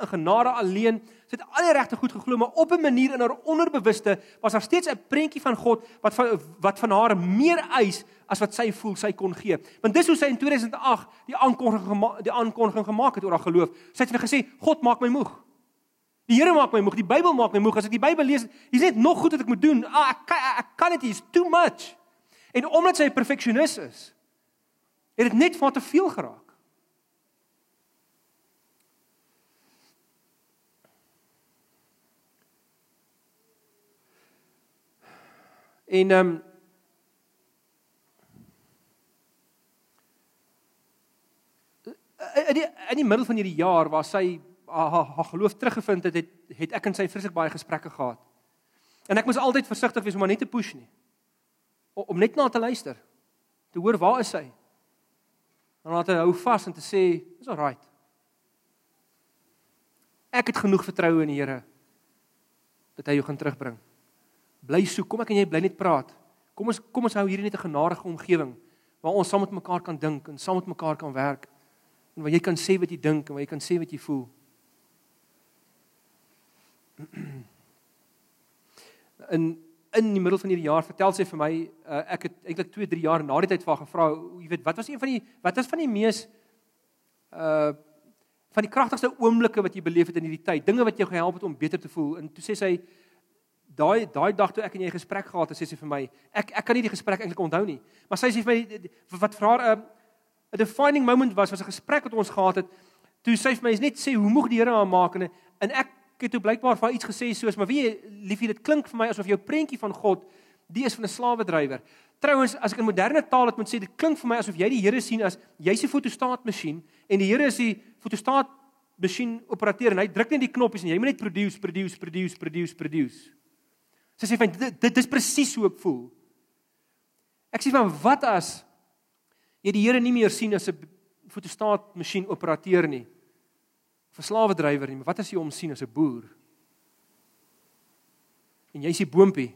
genade alleen. Sy het al die regte goed geglo, maar op 'n manier in haar onderbewuste was daar steeds 'n prentjie van God wat van wat van haar meer eis as wat sy voel sy kon gee. Want dis hoe sy in 2008 die aankondiging die aankondiging gemaak het oor haar geloof. Sy het gesê, God maak my moeg. Die Here maak my moeg, die Bybel maak my moeg. As ek die Bybel lees, hier's net nog goed wat ek moet doen. Ah, ek kan ek kan dit, is too much. En omdat sy 'n perfeksionis is, het dit net vir te veel geraak. En ehm um, in die in die middel van hierdie jaar waar sy haar, haar geloof teruggevind het, het, het ek en sy vreeslik baie gesprekke gehad. En ek moes altyd versigtig wees om haar nie te push nie om net na te luister. Te hoor waar is hy? En dan te hou vas en te sê, "Dis alright." Ek het genoeg vertroue in die Here dat hy jou gaan terugbring. Bly soek, kom ek en jy bly net praat. Kom ons kom ons hou hierdie net 'n genadige omgewing waar ons saam met mekaar kan dink en saam met mekaar kan werk en waar jy kan sê wat jy dink en waar jy kan sê wat jy voel. In in die middel van hierdie jaar vertel sy vir my uh, ek het eintlik 2 3 jaar na die tyd vir haar gevra jy weet wat was een van die wat was van die mees uh van die kragtigste oomblikke wat jy beleef het in hierdie tyd, dinge wat jou gehelp het om beter te voel. En toe sê sy daai daai dag toe ek en jy 'n gesprek gehad het, sê sy vir my, ek ek kan nie die gesprek eintlik onthou nie. Maar sy sê vir my wat vir haar 'n 'n defining moment was, was 'n gesprek wat ons gehad het. Toe sy vir my net sê hoe moeg die Here haar maak en en ek het toe blykbaar vir iets gesê soos, maar wie liefie, dit klink vir my asof jou prentjie van God die is van 'n slawedrywer. Trouwens, as ek in moderne taal dit moet sê, dit klink vir my asof jy die Here sien as jy's 'n fotostaatmasjien en die Here is die fotostaat masjien operateur en hy druk net die knoppies en jy moet net produce, produce, produce, produce, produce. Sy sê van dit dit is presies hoe ek voel. Ek sê van wat as jy die Here nie meer sien as 'n fotostaat masjien operateur nie. Of 'n slawedrywer nie, maar wat as jy hom sien as 'n boer? En jy's die boontjie.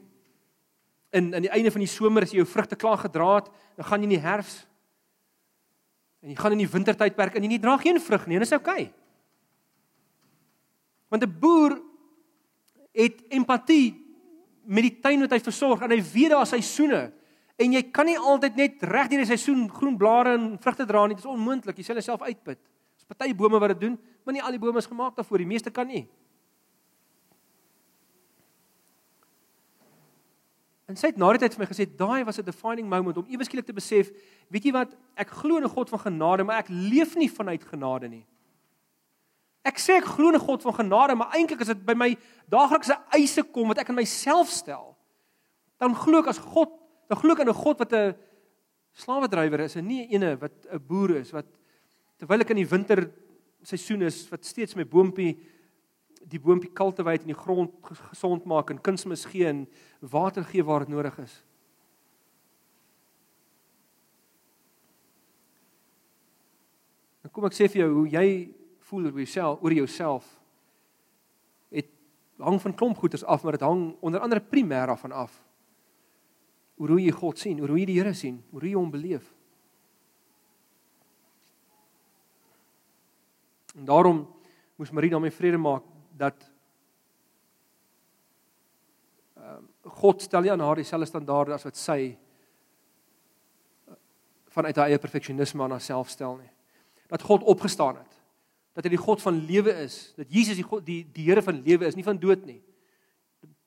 In aan die einde van die somer as jy jou vrugte klaar gedra het, dan gaan jy in die herfs en jy gaan in die wintertydperk en jy nie dra geen vrug nie, en dit is oukei. Okay. Want 'n boer het empatie met die tuin wat hy versorg en hy weet daar seisoene en jy kan nie altyd net reg deur die seisoen groen blare en vrugte dra nie. Dit is onmoontlik. Jy sal jouself uitput. Dis party bome wat dit doen, maar nie al die bome is gemaak daarvoor. Die meeste kan nie. En sy het na die tyd vir my gesê, daai was 'n defining moment om ewe skielik te besef, weet jy wat, ek glo in 'n God van genade, maar ek leef nie vanuit genade nie. Ek sê ek glo in 'n God van genade, maar eintlik is dit by my daaglikse eise kom wat ek aan myself stel. Dan glo ek as God, dan glo ek in 'n God wat 'n slawedrywer is en nie eene wat 'n boer is wat terwyl ek in die winter seisoen is wat steeds my boontjie die boontjie kultiveer en die grond gesond maak en kunsmis gee en water gee waar dit nodig is. Dan kom ek sê vir jou hoe jy voel oor jouself, oor jouself. Het hang van klomp goeders af, maar dit hang onder andere primêr af van af. Oor hoe jy God sien, oor hoe jy die Here sien, oor hoe jy hom beleef. En daarom moes Marie my vrede maak dat uh, God stel nie aan haar dieselfde standaarde as wat sy uh, vanuit haar eie perfeksionisme aan haarself stel nie. Dat God opgestaan het dat hy die God van lewe is, dat Jesus die God die die Here van lewe is, nie van dood nie.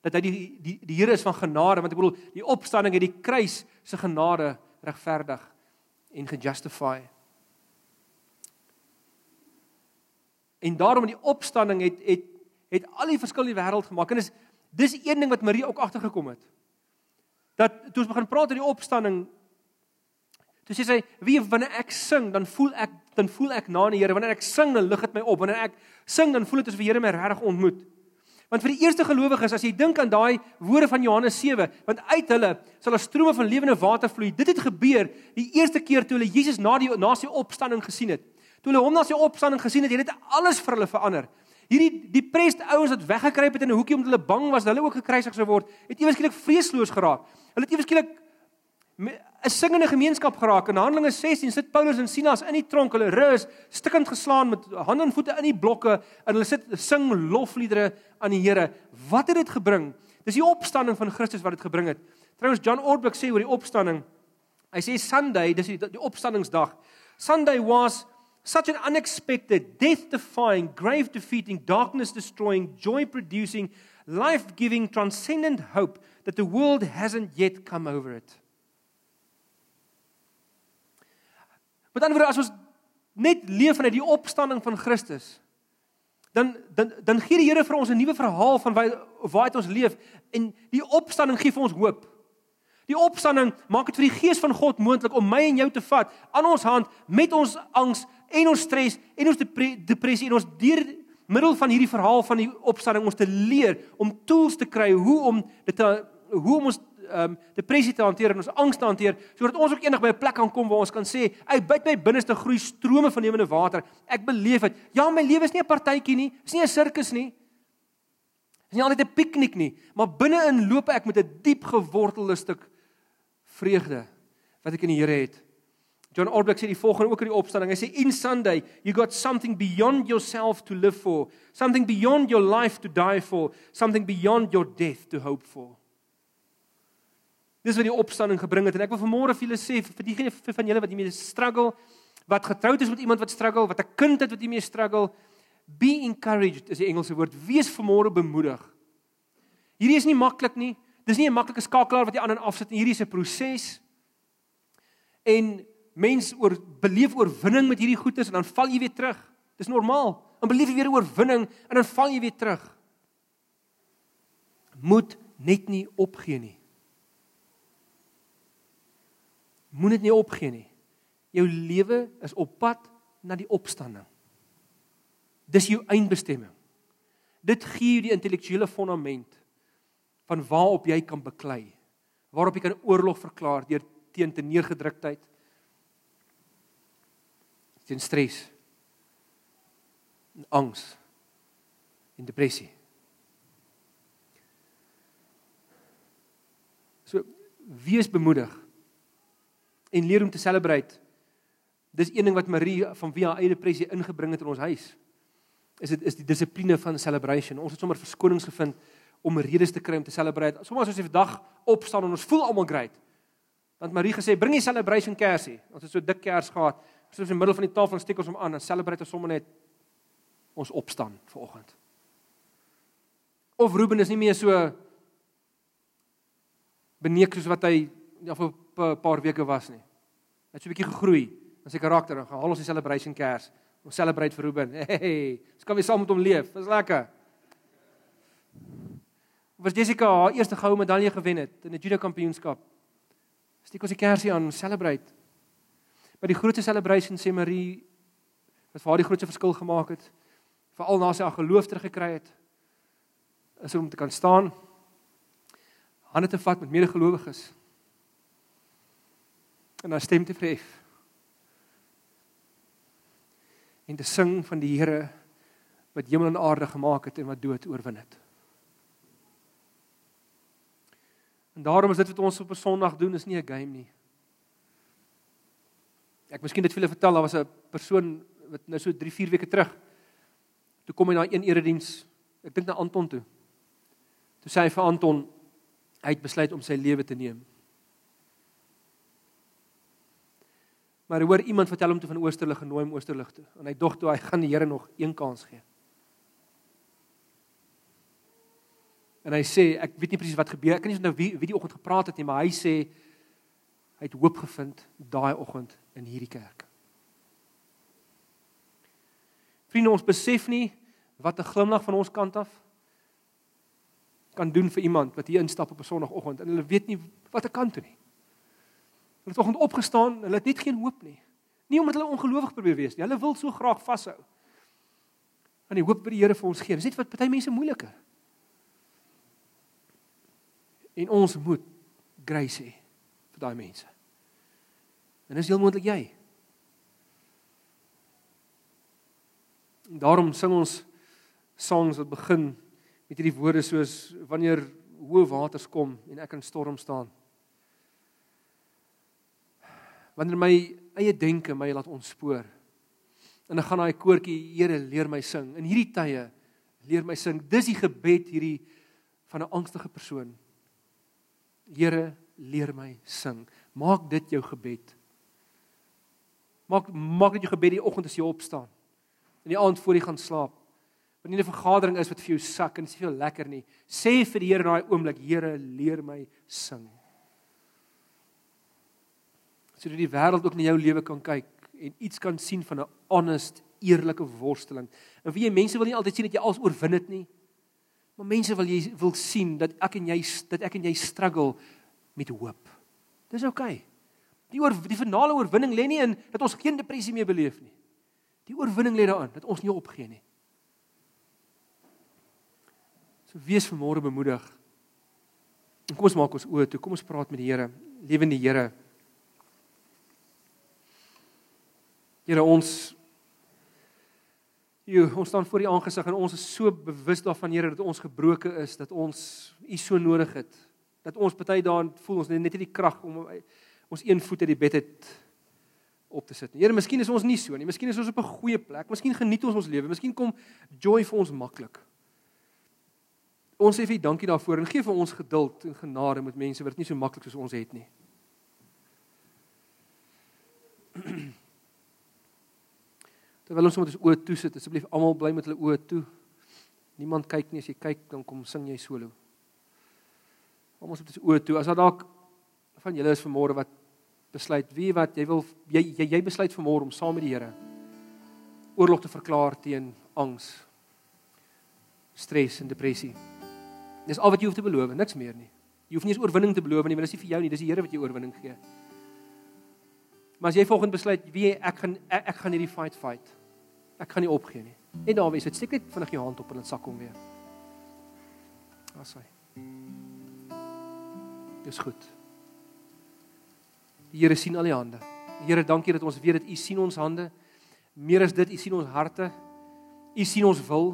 Dat hy die die die Here is van genade, want ek bedoel die opstanding het die kruis se genade regverdig en gejustify. En daarom in die opstanding het het het al die verskil in die wêreld gemaak en is dis een ding wat Marie ook agtergekom het. Dat toe ons begin praat oor die opstanding Toe sê sy, "Wie wanneer ek sing, dan voel ek dan voel ek na die Here. Wanneer ek sing, dan lig dit my op. Wanneer ek sing, dan voel dit asof die Here my regtig ontmoet." Want vir die eerste gelowiges, as jy dink aan daai woorde van Johannes 7, want uit hulle sal 'n strome van lewende water vloei. Dit het gebeur die eerste keer toe hulle Jesus na die na sy opstanding gesien het. Toe hulle hom na sy opstanding gesien het, het dit alles vir hulle verander. Hierdie die preste ouens wat weggekruip het in 'n hoekie omdat hulle bang was hulle ook gekruisig sou word, het eweskielik vreesloos geraak. Hulle het eweskielik 'n singende gemeenskap geraak. In Handelinge 16 sit Paulus en Silas in die tronk. Hulle rus stikkend geslaan met hande en voete in die blokke en hulle sit sing lofliedere aan die Here. Wat het dit gebring? Dis die opstanding van Christus wat dit gebring het. Trouwens John Ortberg sê oor die opstanding. Hy sê Sunday, dis die, die opstandingsdag. Sunday was such an unexpected, death-defying, grave-defeating, darkness-destroying, joy-producing, life-giving, transcendent hope that the world hasn't yet come over it. Met ander woorde as ons net leef vanuit die opstanding van Christus, dan dan dan gee die Here vir ons 'n nuwe verhaal van waar waar ons leef en die opstanding gee vir ons hoop. Die opstanding maak dit vir die gees van God moontlik om my en jou te vat aan ons hand met ons angs en ons stres en ons depressie en ons deur middel van hierdie verhaal van die opstanding ons te leer om tools te kry hoe om dit te hoe om ons um depressie te hanteer en ons angs te hanteer sodat ons ook eendag by 'n plek kan kom waar ons kan sê, "Ag, byt my binneste groei strome van lewende water. Ek beleef dit. Ja, my lewe is nie 'n partytjie nie, is nie 'n sirkus nie. Is nie altyd 'n piknik nie, maar binne-in loop ek met 'n diep gewortelde stuk vreugde wat ek in die Here het." John Ortberg sê die volgende ook in die opstanding. Hy sê in Sunday you got something beyond yourself to live for, something beyond your life to die for, something beyond your death to hope for. Dis wat die opstanding gebring het en ek wil vanmôre vir julle sê vir diegene van julle wat hiermee struggle, wat getroud is met iemand wat struggle, wat 'n kind het wat hiermee struggle, be encouraged is die Engelse woord. Wees vanmôre bemoedig. Hierdie is nie maklik nie. Dis nie 'n maklike skakelaar wat jy aan en af sit nie. Hierdie is 'n proses. En mens oor beleef oorwinning met hierdie goedes en dan val jy weer terug. Dis normaal. Dan beleef jy weer oorwinning en dan val jy weer terug. Moet net nie opgee nie. Moenie net opgee nie. Jou lewe is op pad na die opstanding. Dis jou eindbestemming. Dit gee jou die intellektuele fondament van waarop jy kan beklei. Waarop jy kan oorlog verklaar deur teen te neergedruktheid. Teen stres. En angs. En depressie. So wees bemoedig en leer om te celebrate. Dis een ding wat Marie van wie haar eie depressie ingebring het in ons huis. Is dit is die dissipline van celebration. Ons het sommer verskonings gevind om redes te kry om te celebrate. Sommige as ons vandag opstaan en ons voel almal great. Want Marie gesê bring die celebration kersie. Ons het so dik kers gehad. Sit in die middel van die tafel en steek ons hom aan en celebrate ons sommer net ons opstaan vanoggend. Of Ruben is nie meer so beneek soos wat hy ja vir 'n paar weke was nie. Hy het so 'n bietjie gegroei in sy karakter en gehaal ons die celebration kers. Ons celebrate vir Ruben. Hey, ons kan weer saam met hom leef. Dis lekker. Was Jessica haar eerste goue medalje gewen het in 'n judo kampioenskap. Steek ons die kersie aan, celebrate. Maar die grootste celebration sê Marie wat vir haar die grootste verskil gemaak het, veral na sy haar geloof teruggekry het, is om te kan staan hande te vat met medegelowiges en haar stem te verhef en te sing van die Here wat hemel en aarde gemaak het en wat dood oorwin het. En daarom is dit wat ons op 'n Sondag doen is nie 'n game nie. Ek miskien dit vir julle vertel, daar was 'n persoon wat nou so 3, 4 weke terug toe kom hy na een erediens, ek dink na Anton toe. Toe sê hy vir Anton hy het besluit om sy lewe te neem. Maar hoor iemand vertel hom toe van Oosterlig genooi om Oosterlig toe en hy dog toe hy gaan die Here nog een kans gee. En hy sê ek weet nie presies wat gebeur ek kan nie onthou wie wie die oggend gepraat het nie maar hy sê hy het hoop gevind daai oggend in hierdie kerk. Vriende ons besef nie wat 'n glimlag van ons kant af kan doen vir iemand wat hier instap op 'n sonoggend en hulle weet nie wat 'n kant toe nie. Hulle het vanoggend opgestaan, hulle het net geen hoop nie. Nie omdat hulle ongelowig probeer wees nie. Hulle wil so graag vashou aan die hoop wat die Here vir ons gee. Dis net wat party mense moeiliker. En ons moet grace hê vir daai mense. En dis heel moontlik jy. En daarom sing ons songs wat begin met hierdie woorde soos wanneer hoë waters kom en ek in storm staan wanneer my eie denke my laat ontspoor. En dan gaan daai koortjie, Here, leer my sing. In hierdie tye leer my sing. Dis die gebed hierdie van 'n angstige persoon. Here, leer my sing. Maak dit jou gebed. Maak maak dit jou gebed die oggend as jy opstaan. In die aand voor jy gaan slaap. Wanneer 'n vergadering is wat vir jou sak en dit is vir jou lekker nie, sê vir die Here in daai oomblik, Here, leer my sing sodat die wêreld ook na jou lewe kan kyk en iets kan sien van 'n honest, eerlike worsteling. En wie jy mense wil nie altyd sien dat jy als oorwin het nie. Maar mense wil jy wil sien dat ek en jy dat ek en jy struggle met hoop. Dis oukei. Okay. Die oor die finale oorwinning lê nie in dat ons geen depressie meer beleef nie. Die oorwinning lê daarin dat ons nie opgee nie. So wees vanmôre bemoedig. En kom ons maak ons oë toe. Kom ons praat met die Here. Lewende Here. Here ons Jo, ons staan voor U aangesig en ons is so bewus daarvan Here dat ons gebroken is, dat ons U so nodig het. Dat ons baie daarin voel ons net nie die krag om ons een voet uit die bed het op te sit nie. Here, miskien is ons nie so nie. Miskien is ons op 'n goeie plek. Miskien geniet ons ons lewe. Miskien kom joy vir ons maklik. Ons sê vir U dankie daarvoor en gee vir ons geduld en genade met mense wat dit nie so maklik soos ons het nie. Terwyl ons met ons oë toe sit, asseblief almal bly met hulle oë toe. Niemand kyk nie as jy kyk dan kom sing jy solo. Almal met ons oë toe. As daar dalk van julle is vanmôre wat besluit, wie wat jy wil jy jy, jy besluit vanmôre om saam met die Here oorlog te verklaar teen angs, stres en depressie. Dis al wat jy hoef te beloof, niks meer nie. Jy hoef nie eens oorwinning te beloof nie, want dit is nie vir jou nie, dis die Here wat jou oorwinning gee. Maar as jy volgens besluit wie ek gaan ek, ek gaan hierdie fight fight. Ek gaan nie opgee nie. Net daar wees, dit steek net vinnig jou hand op en dit sak hom weer. Asai. Dis goed. Die Here sien al die hande. Here, dankie dat ons weet dat U sien ons hande. Meer as dit, U sien ons harte. U sien ons wil.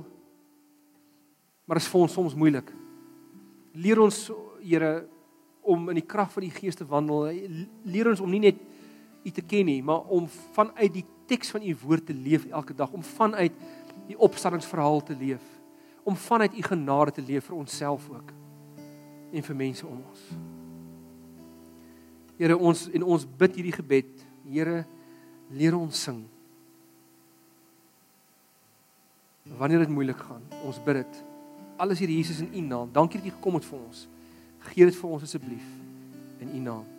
Maar dit is vir ons soms moeilik. Leer ons, Here, om in die krag van die Gees te wandel. Leer ons om nie net U te ken nie, maar om vanuit die teks van U woord te leef elke dag, om vanuit die opstandingsverhaal te leef, om vanuit U genade te leef vir onsself ook en vir mense om ons. Here ons en ons bid hierdie gebed. Here leer ons sing. Wanneer dit moeilik gaan, ons bid dit. Alles hier Jesus in U naam. Dankie dat U gekom het vir ons. Geef dit vir ons asseblief in U naam.